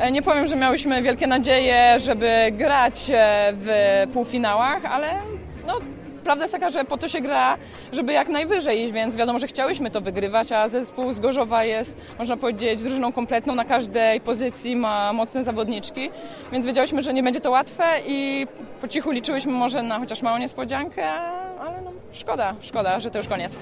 E, nie powiem, że miałyśmy wielkie nadzieje, żeby grać e, w półfinałach, ale no, prawda jest taka, że po to się gra, żeby jak najwyżej iść, więc wiadomo, że chciałyśmy to wygrywać, a zespół z Gorzowa jest, można powiedzieć, drużyną kompletną na każdej pozycji, ma mocne zawodniczki, więc wiedziałyśmy, że nie będzie to łatwe i po cichu liczyłyśmy może na chociaż małą niespodziankę, ale no, szkoda, szkoda, że to już koniec.